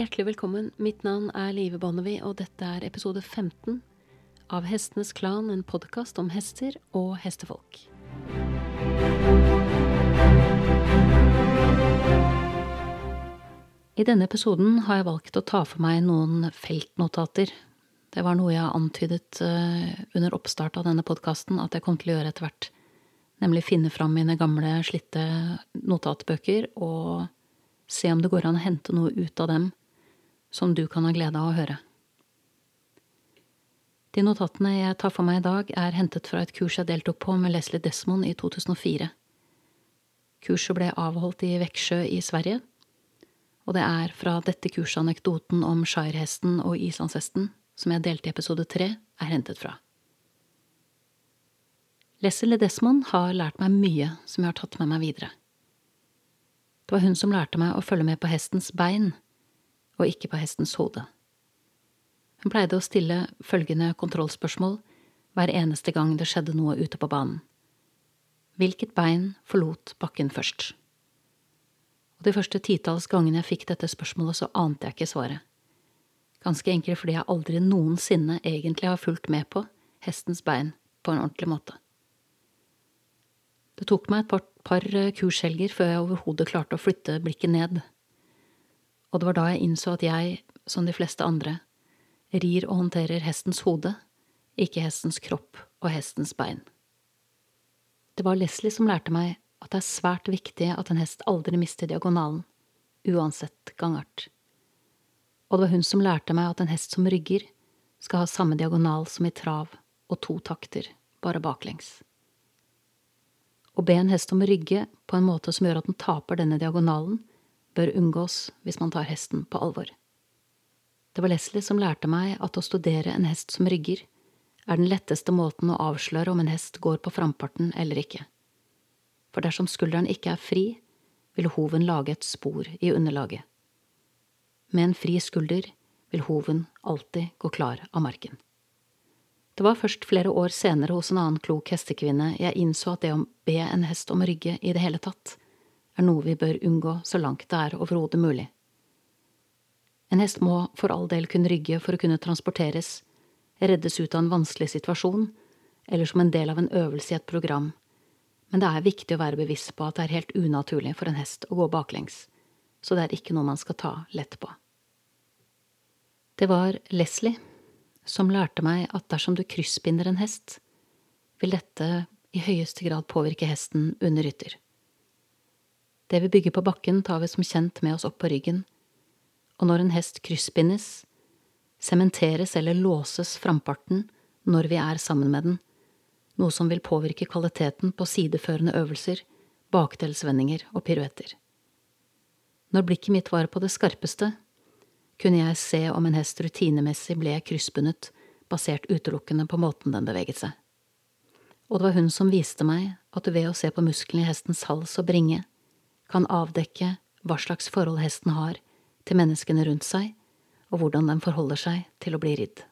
Hjertelig velkommen. Mitt navn er Live Bonnevie, og dette er episode 15 av Hestenes Klan, en podkast om hester og hestefolk. I denne episoden har jeg valgt å ta for meg noen feltnotater. Det var noe jeg antydet eh, under oppstart av denne podkasten at jeg kom til å gjøre etter hvert. Nemlig finne fram mine gamle, slitte notatbøker og se om det går an å hente noe ut av dem som du kan ha glede av å høre. De notatene jeg tar for meg i dag, er hentet fra et kurs jeg deltok på med Leslie Desmond i 2004. Kurset ble avholdt i Veksjø i Sverige, og det er fra dette kurset anekdoten om shire-hesten og islandshesten, som jeg delte i episode tre, er hentet fra. Leslie Desmond har lært meg mye som jeg har tatt med meg videre. Det var hun som lærte meg å følge med på hestens bein, og ikke på hestens hode. Hun pleide å stille følgende kontrollspørsmål hver eneste gang det skjedde noe ute på banen. Hvilket bein forlot bakken først? Og de første titalls gangene jeg fikk dette spørsmålet, så ante jeg ikke svaret. Ganske enkelt fordi jeg aldri noensinne egentlig har fulgt med på hestens bein på en ordentlig måte. Det tok meg et par, par kurshelger før jeg overhodet klarte å flytte blikket ned, og det var da jeg innså at jeg, som de fleste andre, rir og håndterer hestens hode, ikke hestens kropp og hestens bein. Det var Leslie som lærte meg at det er svært viktig at en hest aldri mister diagonalen, uansett gangart. Og det var hun som lærte meg at en hest som rygger, skal ha samme diagonal som i trav og to takter, bare baklengs. Å be en hest om å rygge på en måte som gjør at den taper denne diagonalen, bør unngås hvis man tar hesten på alvor. Det var Leslie som lærte meg at å studere en hest som rygger, er den letteste måten å avsløre om en hest går på framparten eller ikke. For dersom skulderen ikke er fri, vil hoven lage et spor i underlaget. Med en fri skulder vil hoven alltid gå klar av marken. Det var først flere år senere hos en annen klok hestekvinne jeg innså at det å be en hest om å rygge i det hele tatt, er noe vi bør unngå så langt det er overhodet mulig. En hest må for all del kunne rygge for å kunne transporteres, reddes ut av en vanskelig situasjon, eller som en del av en øvelse i et program, men det er viktig å være bevisst på at det er helt unaturlig for en hest å gå baklengs, så det er ikke noe man skal ta lett på. Det var Leslie som lærte meg at dersom du kryssbinder en hest, vil dette i høyeste grad påvirke hesten under rytter. Det vi bygger på bakken, tar vi som kjent med oss opp på ryggen, og når en hest kryssbindes, sementeres eller låses framparten når vi er sammen med den, noe som vil påvirke kvaliteten på sideførende øvelser, bakdelsvendinger og piruetter. Når blikket mitt var på det skarpeste, kunne jeg se om en hest rutinemessig ble kryssbundet basert utelukkende på måten den beveget seg. Og det var hun som viste meg at ved å se på musklene i hestens hals og bringe kan avdekke hva slags forhold hesten har til menneskene rundt seg, og hvordan den forholder seg til å bli ridd.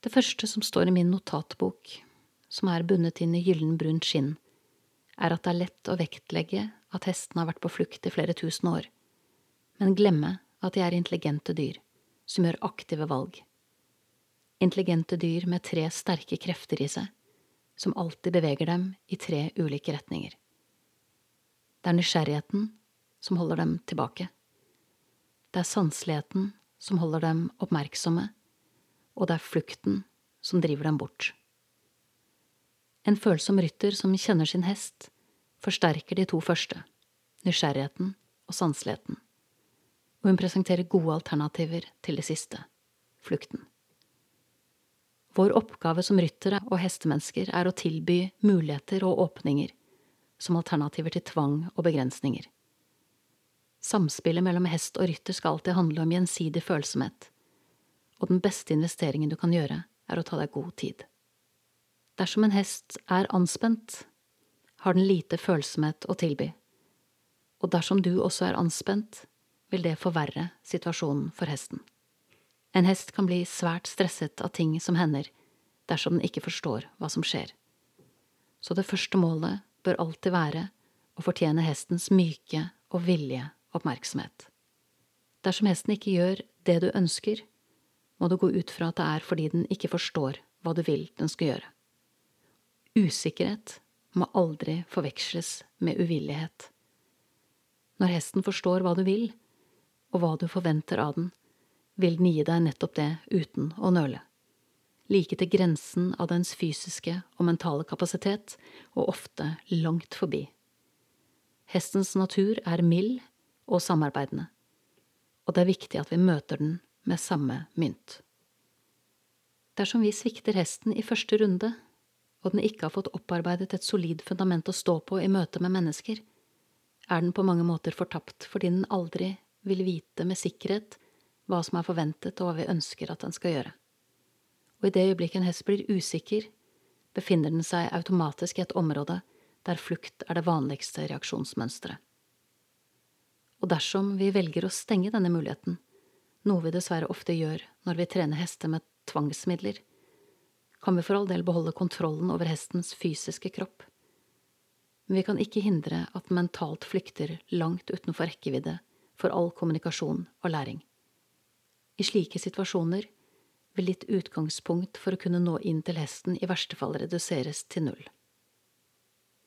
Det første som står i min notatbok, som er bundet inn i gyllenbrunt skinn, er at det er lett å vektlegge at hestene har vært på flukt i flere tusen år, men glemme at de er intelligente dyr, som gjør aktive valg. Intelligente dyr med tre sterke krefter i seg, som alltid beveger dem i tre ulike retninger. Det er nysgjerrigheten som holder dem tilbake. Det er sanseligheten som holder dem oppmerksomme, og det er flukten som driver dem bort. En følsom rytter som kjenner sin hest, forsterker de to første, nysgjerrigheten og sanseligheten, og hun presenterer gode alternativer til det siste, flukten. Vår oppgave som ryttere og hestemennesker er å tilby muligheter og åpninger, som alternativer til tvang og begrensninger. Samspillet mellom hest og rytter skal alltid handle om gjensidig følsomhet, og den beste investeringen du kan gjøre, er å ta deg god tid. Dersom en hest er anspent, har den lite følsomhet å tilby, og dersom du også er anspent, vil det forverre situasjonen for hesten. En hest kan bli svært stresset av ting som hender, dersom den ikke forstår hva som skjer. Så det første målet bør alltid være å fortjene hestens myke og villige oppmerksomhet. Dersom hesten ikke gjør det du ønsker, må du gå ut fra at det er fordi den ikke forstår hva du vil den skal gjøre. Usikkerhet må aldri forveksles med uvillighet. Når hesten forstår hva du vil, og hva du forventer av den, vil den gi deg nettopp det uten å nøle. Like til grensen av dens fysiske og mentale kapasitet, og ofte langt forbi. Hestens natur er mild og samarbeidende, og det er viktig at vi møter den med samme mynt. Dersom vi svikter hesten i første runde, og den ikke har fått opparbeidet et solid fundament å stå på i møte med mennesker, er den på mange måter fortapt fordi den aldri vil vite med sikkerhet hva som er forventet og hva vi ønsker at den skal gjøre. Og i det øyeblikket en hest blir usikker, befinner den seg automatisk i et område der flukt er det vanligste reaksjonsmønsteret. Og dersom vi velger å stenge denne muligheten, noe vi dessverre ofte gjør når vi trener hester med tvangsmidler, kan vi for all del beholde kontrollen over hestens fysiske kropp. Men vi kan ikke hindre at den mentalt flykter langt utenfor rekkevidde for all kommunikasjon og læring. I slike situasjoner vil ditt utgangspunkt for å kunne nå inn til hesten i verste fall reduseres til null.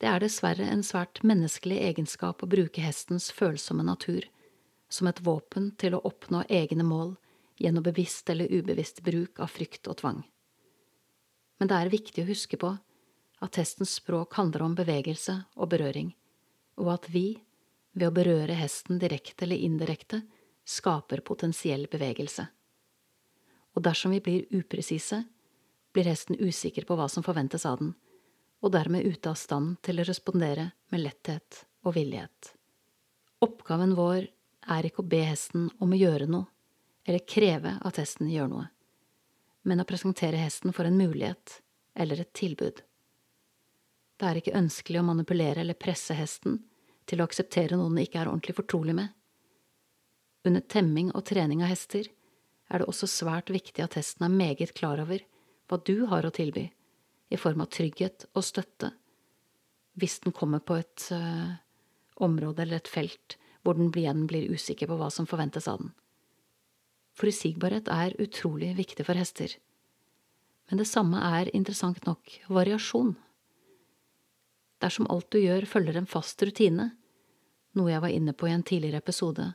Det er dessverre en svært menneskelig egenskap å bruke hestens følsomme natur som et våpen til å oppnå egne mål gjennom bevisst eller ubevisst bruk av frykt og tvang. Men det er viktig å huske på at hestens språk handler om bevegelse og berøring, og at vi, ved å berøre hesten direkte eller indirekte, skaper potensiell bevegelse. Og dersom vi blir upresise, blir hesten usikker på hva som forventes av den, og dermed ute av stand til å respondere med letthet og villighet. Oppgaven vår er ikke å be hesten om å gjøre noe, eller kreve at hesten gjør noe, men å presentere hesten for en mulighet eller et tilbud. Det er ikke ønskelig å manipulere eller presse hesten til å akseptere noe den ikke er ordentlig fortrolig med. Under temming og trening av hester er det også svært viktig at hesten er meget klar over hva du har å tilby, i form av trygghet og støtte, hvis den kommer på et uh, område eller et felt hvor den igjen blir usikker på hva som forventes av den. Forutsigbarhet er utrolig viktig for hester, men det samme er interessant nok variasjon. Dersom alt du gjør følger en fast rutine, noe jeg var inne på i en tidligere episode,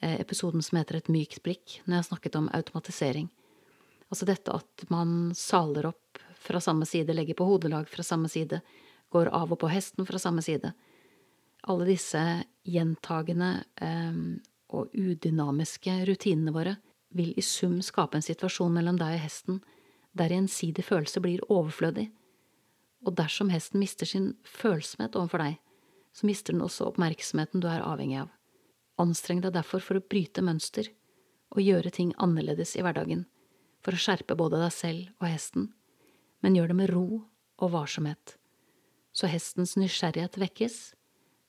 episoden som heter Et mykt blikk, når jeg snakket om automatisering, altså dette at man saler opp fra samme side, legger på hodelag fra samme side, går av og på hesten fra samme side, alle disse gjentagende eh, og udynamiske rutinene våre vil i sum skape en situasjon mellom deg og hesten der gjensidig følelse blir overflødig, og dersom hesten mister sin følsomhet overfor deg, så mister den også oppmerksomheten du er avhengig av. Anstreng deg derfor for å bryte mønster og gjøre ting annerledes i hverdagen, for å skjerpe både deg selv og hesten, men gjør det med ro og varsomhet, så hestens nysgjerrighet vekkes,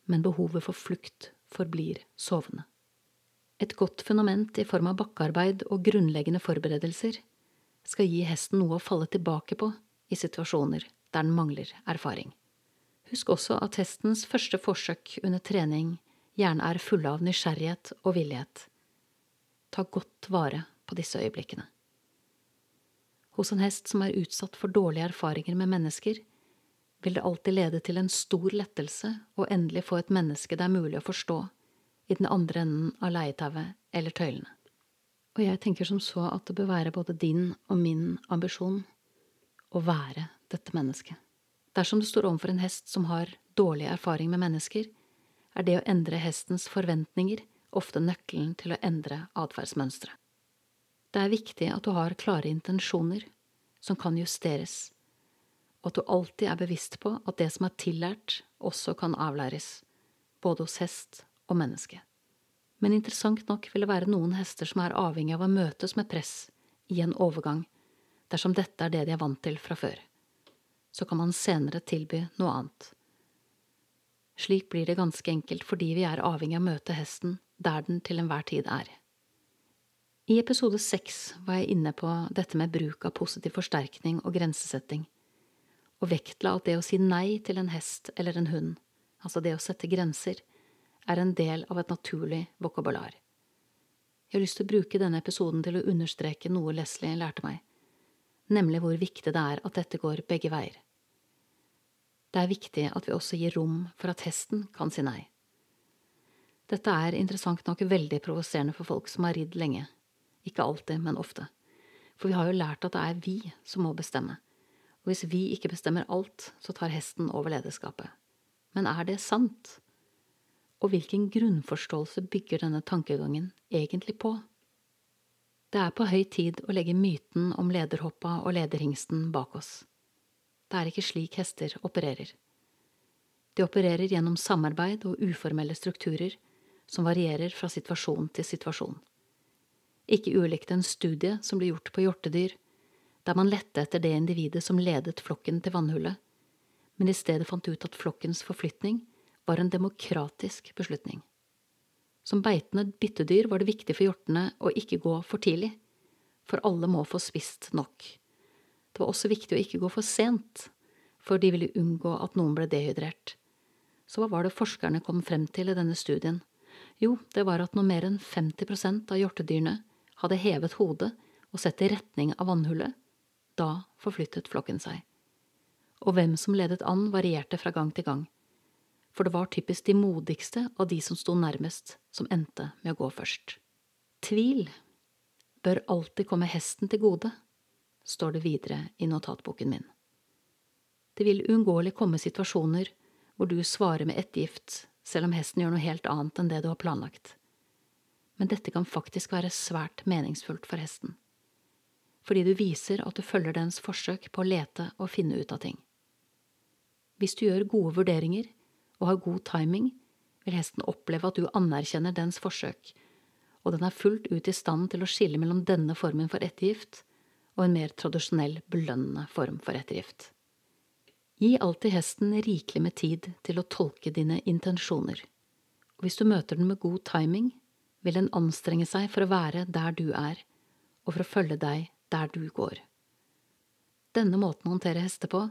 men behovet for flukt forblir sovende. Et godt fundament i form av bakkearbeid og grunnleggende forberedelser skal gi hesten noe å falle tilbake på i situasjoner der den mangler erfaring. Husk også at hestens første forsøk under trening gjerne er fulle av nysgjerrighet og villighet. Ta godt vare på disse øyeblikkene. Hos en hest som er utsatt for dårlige erfaringer med mennesker, vil det alltid lede til en stor lettelse å endelig få et menneske det er mulig å forstå, i den andre enden av leietauet eller tøylene. Og jeg tenker som så at det bør være både din og min ambisjon å være dette mennesket. Dersom du står overfor en hest som har dårlig erfaring med mennesker, er det å endre hestens forventninger ofte nøkkelen til å endre atferdsmønsteret. Det er viktig at du har klare intensjoner som kan justeres og at du alltid er bevisst på at det som er tillært, også kan avlæres, både hos hest og menneske. Men interessant nok vil det være noen hester som er avhengig av å møtes med press i en overgang, dersom dette er det de er vant til fra før. Så kan man senere tilby noe annet. Slik blir det ganske enkelt fordi vi er avhengig av å møte hesten der den til enhver tid er. I episode seks var jeg inne på dette med bruk av positiv forsterkning og grensesetting og vektla at det å si nei til en hest eller en hund, altså det å sette grenser, er en del av et naturlig vokabular. Jeg har lyst til å bruke denne episoden til å understreke noe Leslie lærte meg, nemlig hvor viktig det er at dette går begge veier. Det er viktig at vi også gir rom for at hesten kan si nei. Dette er interessant nok veldig provoserende for folk som har ridd lenge. Ikke alltid, men ofte. For vi har jo lært at det er vi som må bestemme. Og hvis vi ikke bestemmer alt, så tar hesten over lederskapet. Men er det sant? Og hvilken grunnforståelse bygger denne tankegangen egentlig på? Det er på høy tid å legge myten om lederhoppa og lederhingsten bak oss. Det er ikke slik hester opererer. De opererer gjennom samarbeid og uformelle strukturer som varierer fra situasjon til situasjon. Ikke ulikt en studie som ble gjort på hjortedyr, der man lette etter det individet som ledet flokken til vannhullet, men i stedet fant ut at flokkens forflytning var en demokratisk beslutning. Som beitende byttedyr var det viktig for hjortene å ikke gå for tidlig, for alle må få spist nok. Det var også viktig å ikke gå for sent, for de ville unngå at noen ble dehydrert. Så hva var det forskerne kom frem til i denne studien? Jo, det var at når mer enn 50% av hjortedyrene hadde hevet hodet og sett i retning av vannhullet, da forflyttet flokken seg. Og hvem som ledet an, varierte fra gang til gang for det var typisk de modigste av de som sto nærmest, som endte med å gå først. Tvil bør alltid komme hesten til gode, står det videre i notatboken min. Det vil uunngåelig komme situasjoner hvor du svarer med ettergift selv om hesten gjør noe helt annet enn det du har planlagt. Men dette kan faktisk være svært meningsfullt for hesten, fordi du viser at du følger dens forsøk på å lete og finne ut av ting. Hvis du gjør gode vurderinger, og har god timing, vil hesten oppleve at du anerkjenner dens forsøk, og den er fullt ut i stand til å skille mellom denne formen for ettergift og en mer tradisjonell belønnende form for ettergift. Gi alltid hesten rikelig med tid til å tolke dine intensjoner, og hvis du møter den med god timing, vil den anstrenge seg for å være der du er, og for å følge deg der du går. Denne måten å håndtere hester på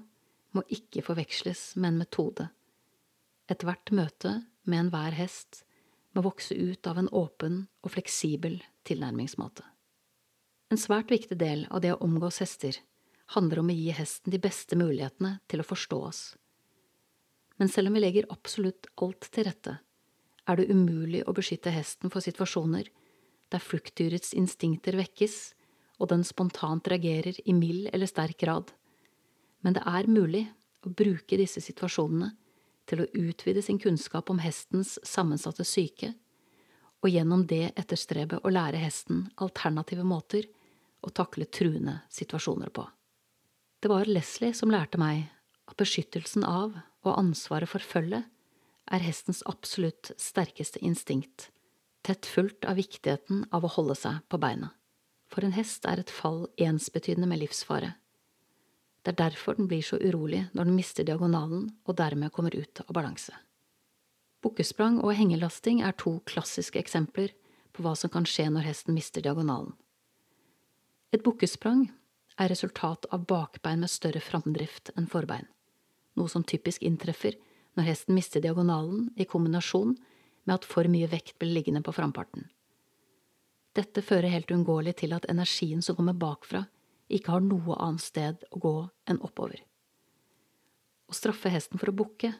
må ikke forveksles med en metode Ethvert møte med enhver hest må vokse ut av en åpen og fleksibel tilnærmingsmåte. En svært viktig del av det å omgås hester handler om å gi hesten de beste mulighetene til å forstå oss. Men selv om vi legger absolutt alt til rette, er det umulig å beskytte hesten for situasjoner der fluktdyrets instinkter vekkes og den spontant reagerer i mild eller sterk grad. Men det er mulig å bruke disse situasjonene til å utvide sin kunnskap om hestens sammensatte syke, og gjennom det etterstrebe å lære hesten alternative måter å takle truende situasjoner på. Det var Leslie som lærte meg at beskyttelsen av og ansvaret for følget er hestens absolutt sterkeste instinkt, tett fulgt av viktigheten av å holde seg på beina. For en hest er et fall ensbetydende med livsfare. Det er derfor den blir så urolig når den mister diagonalen og dermed kommer ut av balanse. Bukkesprang og hengelasting er to klassiske eksempler på hva som kan skje når hesten mister diagonalen. Et bukkesprang er resultat av bakbein med større framdrift enn forbein, noe som typisk inntreffer når hesten mister diagonalen i kombinasjon med at for mye vekt blir liggende på framparten. Dette fører helt uunngåelig til at energien som kommer bakfra, ikke har noe annet sted å gå enn oppover. Å straffe hesten for å bukke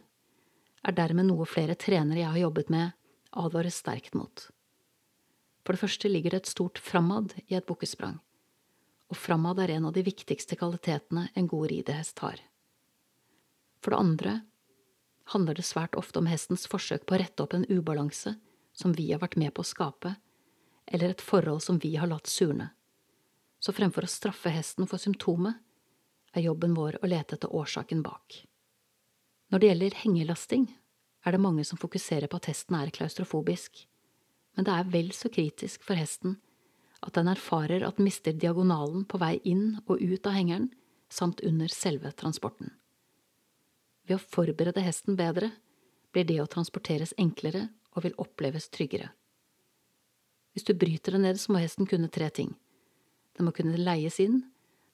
er dermed noe flere trenere jeg har jobbet med, advarer sterkt mot. For det første ligger det et stort framad i et bukkesprang, og framad er en av de viktigste kvalitetene en god ridehest har. For det andre handler det svært ofte om hestens forsøk på å rette opp en ubalanse som vi har vært med på å skape, eller et forhold som vi har latt surne så fremfor å straffe hesten for symptomet, er jobben vår å lete etter årsaken bak. Når det gjelder hengelasting, er det mange som fokuserer på at hesten er klaustrofobisk, men det er vel så kritisk for hesten at den erfarer at den mister diagonalen på vei inn og ut av hengeren, samt under selve transporten. Ved å forberede hesten bedre blir det å transporteres enklere og vil oppleves tryggere. Hvis du bryter det ned, så må hesten kunne tre ting – den må kunne leies inn,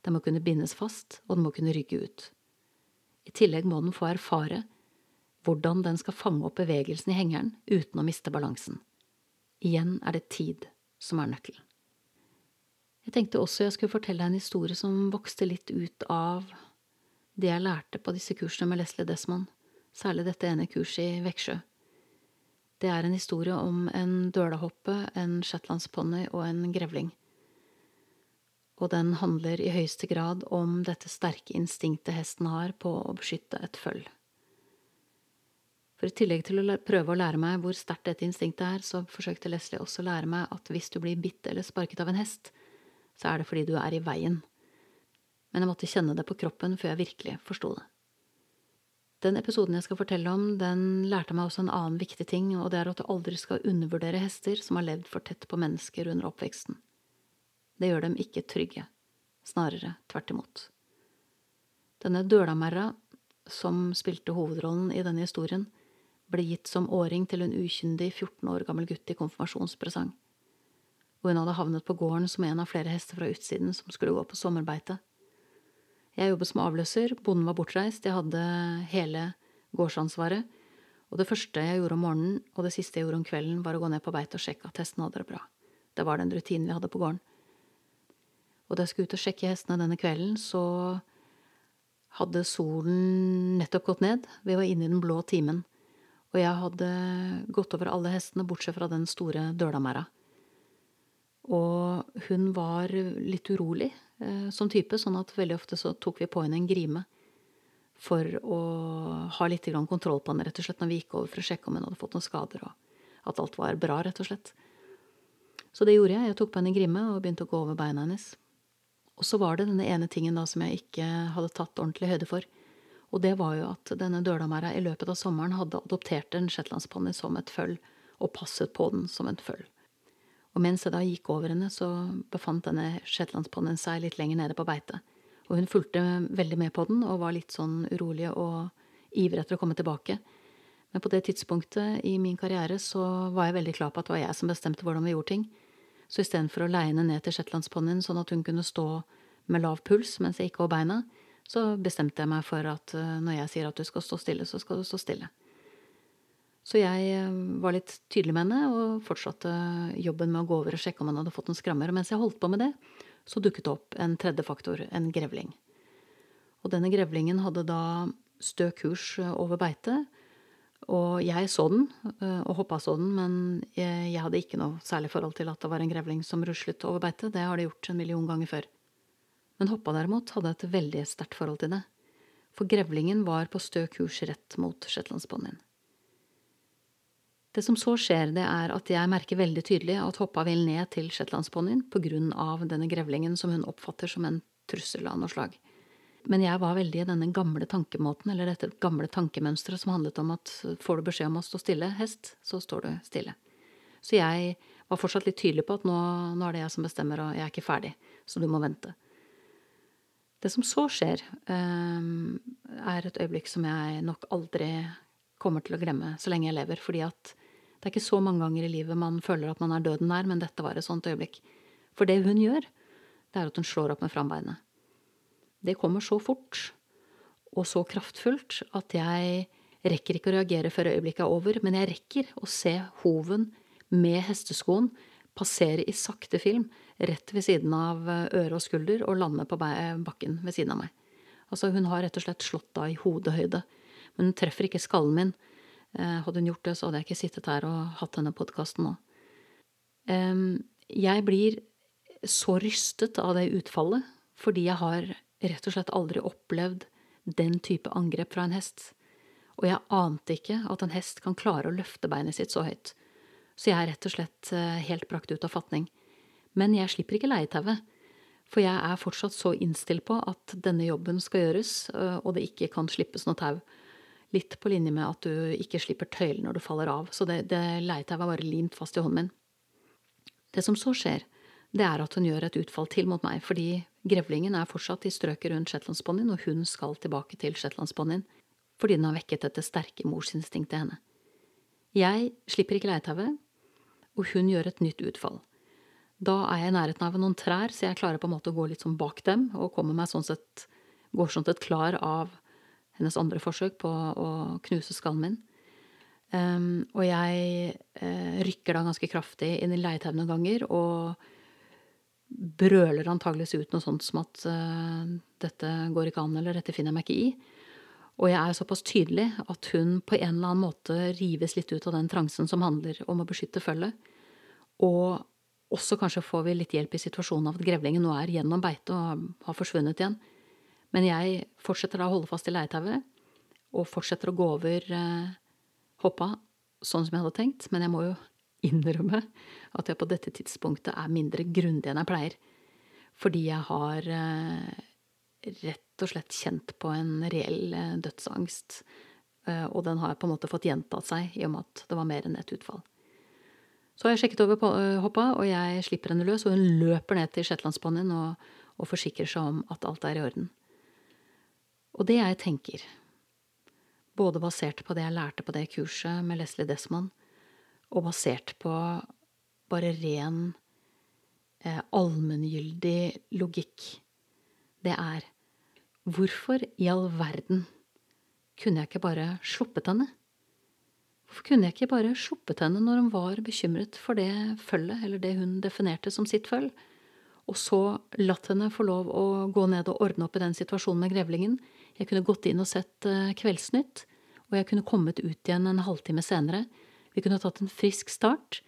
den må kunne bindes fast, og den må kunne rygge ut. I tillegg må den få erfare hvordan den skal fange opp bevegelsen i hengeren uten å miste balansen. Igjen er det tid som er nøkkelen. Jeg tenkte også jeg skulle fortelle deg en historie som vokste litt ut av det jeg lærte på disse kursene med Leslie Desmond, særlig dette ene kurset i Veksjø. Det er en historie om en dølahoppe, en shetlandsponni og en grevling. Og den handler i høyeste grad om dette sterke instinktet hesten har på å beskytte et føll. For i tillegg til å prøve å lære meg hvor sterkt dette instinktet er, så forsøkte Leslie også å lære meg at hvis du blir bitt eller sparket av en hest, så er det fordi du er i veien. Men jeg måtte kjenne det på kroppen før jeg virkelig forsto det. Den episoden jeg skal fortelle om, den lærte meg også en annen viktig ting, og det er at du aldri skal undervurdere hester som har levd for tett på mennesker under oppveksten. Det gjør dem ikke trygge, snarere tvert imot. Denne Dølamerra, som spilte hovedrollen i denne historien, ble gitt som åring til en ukyndig 14 år gammel gutt i konfirmasjonspresang. Og hun hadde havnet på gården som en av flere hester fra utsiden som skulle gå på sommerbeite. Jeg jobbet som avløser, bonden var bortreist, jeg hadde hele gårdsansvaret, og det første jeg gjorde om morgenen, og det siste jeg gjorde om kvelden, var å gå ned på beite og sjekke at hestene hadde det bra. Det var den rutinen vi hadde på gården. Og da jeg skulle ut og sjekke hestene denne kvelden, så hadde solen nettopp gått ned, vi var inne i den blå timen og jeg hadde gått over alle hestene, bortsett fra den store dølamæra. Og hun var litt urolig eh, som type, sånn at veldig ofte så tok vi på henne en grime for å ha litt kontroll på henne, rett og slett, når vi gikk over for å sjekke om hun hadde fått noen skader, og at alt var bra, rett og slett. Så det gjorde jeg. Jeg tok på henne en grime og begynte å gå over beina hennes. Og så var det denne ene tingen da som jeg ikke hadde tatt ordentlig høyde for. Og det var jo at denne dølamæra i løpet av sommeren hadde adoptert en shetlandsponni som et føll, og passet på den som et føll. Og mens jeg da gikk over henne, så befant denne shetlandsponnien seg litt lenger nede på beite. Og hun fulgte veldig med på den og var litt sånn urolig og ivrig etter å komme tilbake. Men på det tidspunktet i min karriere så var jeg veldig klar på at det var jeg som bestemte hvordan vi gjorde ting. Så istedenfor å leie henne ned til shetlandsponnien sånn at hun kunne stå med lav puls mens jeg gikk over beina, så bestemte jeg meg for at eh, når jeg sier at du skal stå stille, så skal du stå stille. Så jeg eh, var litt tydelig med henne og fortsatte jobben med å gå over og sjekke om han hadde fått noen skrammer. Og mens jeg holdt på med det, så dukket det opp en tredje faktor, en grevling. Og denne grevlingen hadde da stø kurs eh, over beite. Og jeg så den, og hoppa så den, men jeg hadde ikke noe særlig forhold til at det var en grevling som ruslet over beite. Det har det gjort en million ganger før. Men Hoppa derimot hadde et veldig sterkt forhold til det, for grevlingen var på stø kurs rett mot shetlandsponnien. Det som så skjer, det er at jeg merker veldig tydelig at Hoppa vil ned til shetlandsponnien av denne grevlingen som hun oppfatter som en trussel av noe slag. Men jeg var veldig i denne gamle tankemåten, eller dette gamle tankemønsteret som handlet om at får du beskjed om å stå stille, hest, så står du stille. Så jeg var fortsatt litt tydelig på at nå, nå er det jeg som bestemmer, og jeg er ikke ferdig, så du må vente. Det som så skjer, ehm, er et øyeblikk som jeg nok aldri kommer til å glemme så lenge jeg lever, fordi at det er ikke så mange ganger i livet man føler at man er døden nær, men dette var et sånt øyeblikk. For det hun gjør, det er at hun slår opp med frambeinet. Det kommer så fort og så kraftfullt at jeg rekker ikke å reagere før øyeblikket er over, men jeg rekker å se hoven med hesteskoen passere i sakte film rett ved siden av eh, øre og skulder og lande på bakken ved siden av meg. Altså, hun har rett og slett slått av i hodehøyde, men hun treffer ikke skallen min. Eh, hadde hun gjort det, så hadde jeg ikke sittet her og hatt denne podkasten nå. Jeg blir så rystet av det utfallet fordi jeg har rett og slett aldri opplevd den type angrep fra en hest. Og jeg ante ikke at en hest kan klare å løfte beinet sitt så høyt. Så jeg er rett og slett eh, helt brakt ut av fatning. Men jeg slipper ikke leietauet. For jeg er fortsatt så innstilt på at denne jobben skal gjøres, øh, og det ikke kan slippes noe tau. Litt på linje med at du ikke slipper tøylen når du faller av. Så det, det leietauet var bare limt fast i hånden min. Det som så skjer, det er at hun gjør et utfall til mot meg, fordi grevlingen er fortsatt i strøket rundt shetlandsponnien, og hun skal tilbake til shetlandsponnien fordi den har vekket dette sterke morsinstinktet i henne. Jeg slipper ikke leietauet, og hun gjør et nytt utfall. Da er jeg i nærheten av noen trær, så jeg klarer på en måte å gå litt sånn bak dem, og kommer meg sånn sett, går sånn sett klar av hennes andre forsøk på å knuse skallen min. Um, og jeg uh, rykker da ganske kraftig inn i leietauet noen ganger og brøler antageligvis ut noe sånt som at uh, dette går ikke an, eller dette finner jeg meg ikke i. Og jeg er såpass tydelig at hun på en eller annen måte rives litt ut av den transen som handler om å beskytte følget. Og også kanskje får vi litt hjelp i situasjonen av at grevlingen nå er gjennom beitet og har forsvunnet igjen. Men jeg fortsetter da å holde fast i leietauet, og fortsetter å gå over eh, hoppa sånn som jeg hadde tenkt, men jeg må jo innrømme at jeg på dette tidspunktet er mindre grundig enn jeg pleier. Fordi jeg har eh, rett og slett kjent på en reell eh, dødsangst. Eh, og den har på en måte fått gjentatt seg i og med at det var mer enn ett utfall. Så har jeg sjekket over på, hoppa, og jeg slipper henne løs, og hun løper ned til shetlandsponnien og, og forsikrer seg om at alt er i orden. Og det jeg tenker, både basert på det jeg lærte på det kurset med Leslie Desmond, og basert på bare ren eh, allmenngyldig logikk. Det er hvorfor i all verden kunne jeg ikke bare sluppet henne? Hvorfor kunne jeg ikke bare sluppet henne når hun var bekymret for det følget, eller det hun definerte som sitt følg, og så latt henne få lov å gå ned og ordne opp i den situasjonen med grevlingen, jeg kunne gått inn og sett eh, Kveldsnytt, og jeg kunne kommet ut igjen en halvtime senere. Vi kunne tatt en frisk start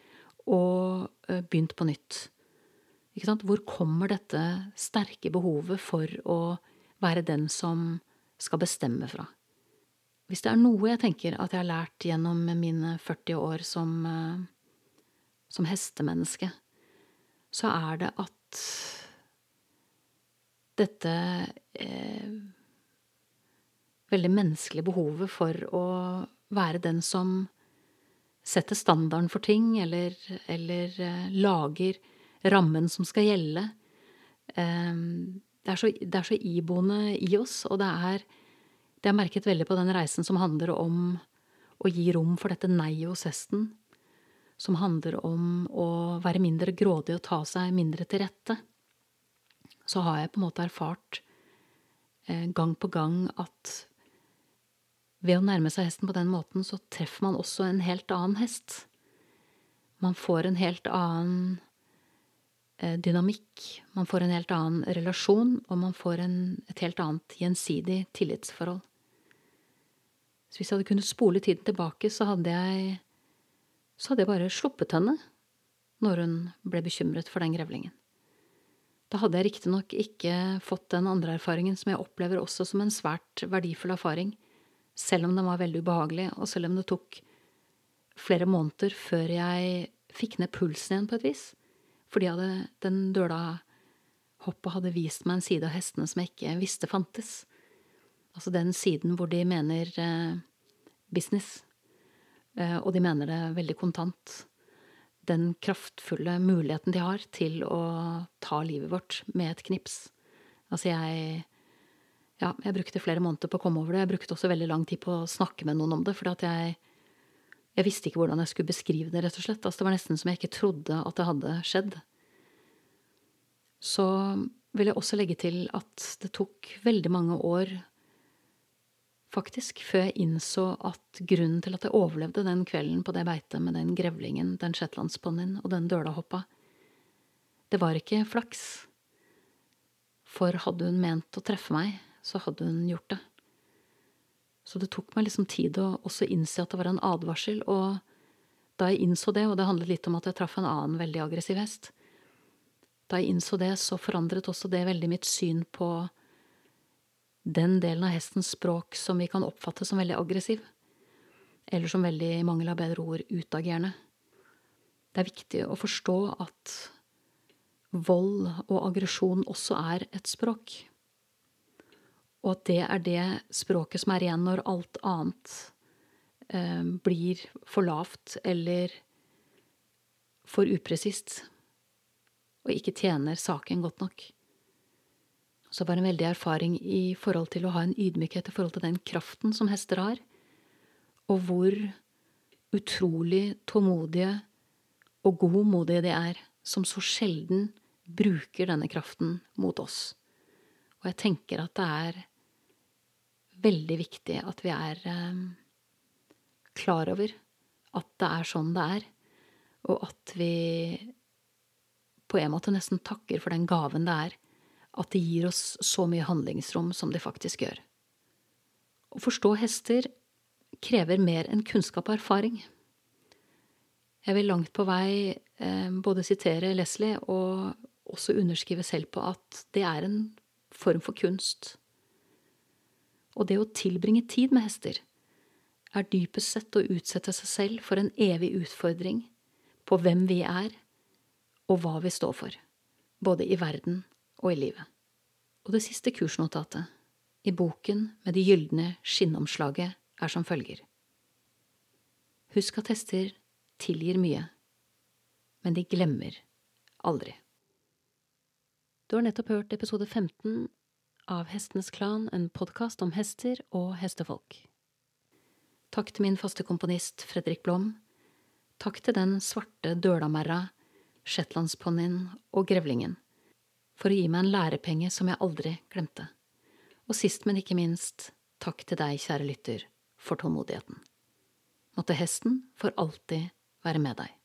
og eh, begynt på nytt. Hvor kommer dette sterke behovet for å være den som skal bestemme fra? Hvis det er noe jeg tenker at jeg har lært gjennom mine 40 år som, eh, som hestemenneske, så er det at dette eh, veldig menneskelige behovet for å være den som setter standarden for ting, eller, eller uh, lager rammen som skal gjelde. Um, det, er så, det, er så, iboende i oss, og det er Det har merket veldig på den reisen som handler om å gi rom for dette nei hos hesten. Som handler om å være mindre grådig og ta seg mindre til rette. Så har jeg på en måte erfart eh, gang på gang at ved å nærme seg hesten på den måten, så treffer man også en helt annen hest. Man får en helt annen eh, dynamikk, man får en helt annen relasjon, og man får en, et helt annet gjensidig tillitsforhold. Så hvis jeg hadde kunnet spole tiden tilbake, så hadde jeg, så hadde jeg bare sluppet henne når hun ble bekymret for den grevlingen. Da hadde jeg riktignok ikke fått den andre erfaringen som jeg opplever også som en svært verdifull erfaring, selv om den var veldig ubehagelig, og selv om det tok flere måneder før jeg fikk ned pulsen igjen på et vis, fordi hadde, den døla hoppet hadde vist meg en side av hestene som jeg ikke visste fantes. Altså den siden hvor de mener eh, business, eh, og de mener det veldig kontant. Den kraftfulle muligheten de har til å ta livet vårt med et knips. Altså, jeg ja, jeg brukte flere måneder på å komme over det. Jeg brukte også veldig lang tid på å snakke med noen om det, at jeg, jeg visste ikke hvordan jeg skulle beskrive det, rett og slett. Altså, det var nesten som jeg ikke trodde at det hadde skjedd. Så vil jeg også legge til at det tok veldig mange år, faktisk, før jeg innså at grunnen til at jeg overlevde den kvelden på det beitet med den grevlingen, den shetlandsponnien og den dølahoppa, det var ikke flaks. For hadde hun ment å treffe meg, så hadde hun gjort det. Så det tok meg liksom tid å også innse at det var en advarsel, og da jeg innså det, og det handlet litt om at jeg traff en annen veldig aggressiv hest, da jeg innså det, så forandret også det veldig mitt syn på den delen av hestens språk som vi kan oppfatte som veldig aggressiv, eller som veldig, i mangel av bedre ord, utagerende. Det er viktig å forstå at vold og aggresjon også er et språk og at det er det språket som er igjen når alt annet eh, blir for lavt eller for upresist og ikke tjener saken godt nok. Så var det en veldig erfaring i forhold til å ha en ydmykhet i forhold til den kraften som hester har, og hvor utrolig tålmodige og godmodige de er, som så sjelden bruker denne kraften mot oss. Og jeg tenker at det er veldig viktig at vi er eh, klar over at det er sånn det er, og at vi på en måte nesten takker for den gaven det er at det gir oss så mye handlingsrom som det faktisk gjør. Å forstå hester krever mer enn kunnskap og erfaring. Jeg vil langt på vei eh, både sitere Leslie og også underskrive selv på at det er en form for kunst. Og det å tilbringe tid med hester er dypest sett å utsette seg selv for en evig utfordring på hvem vi er, og hva vi står for, både i verden og i livet. Og det siste kursnotatet, i boken med det gylne skinnomslaget, er som følger. Husk at hester tilgir mye, men de glemmer aldri. Du har nettopp hørt episode 15 av Hestenes Klan, en podkast om hester og hestefolk. Takk til min faste komponist Fredrik Blom. Takk til den svarte dølamerra, shetlandsponnien og grevlingen for å gi meg en lærepenge som jeg aldri glemte. Og sist, men ikke minst, takk til deg, kjære lytter, for tålmodigheten. Måtte hesten for alltid være med deg.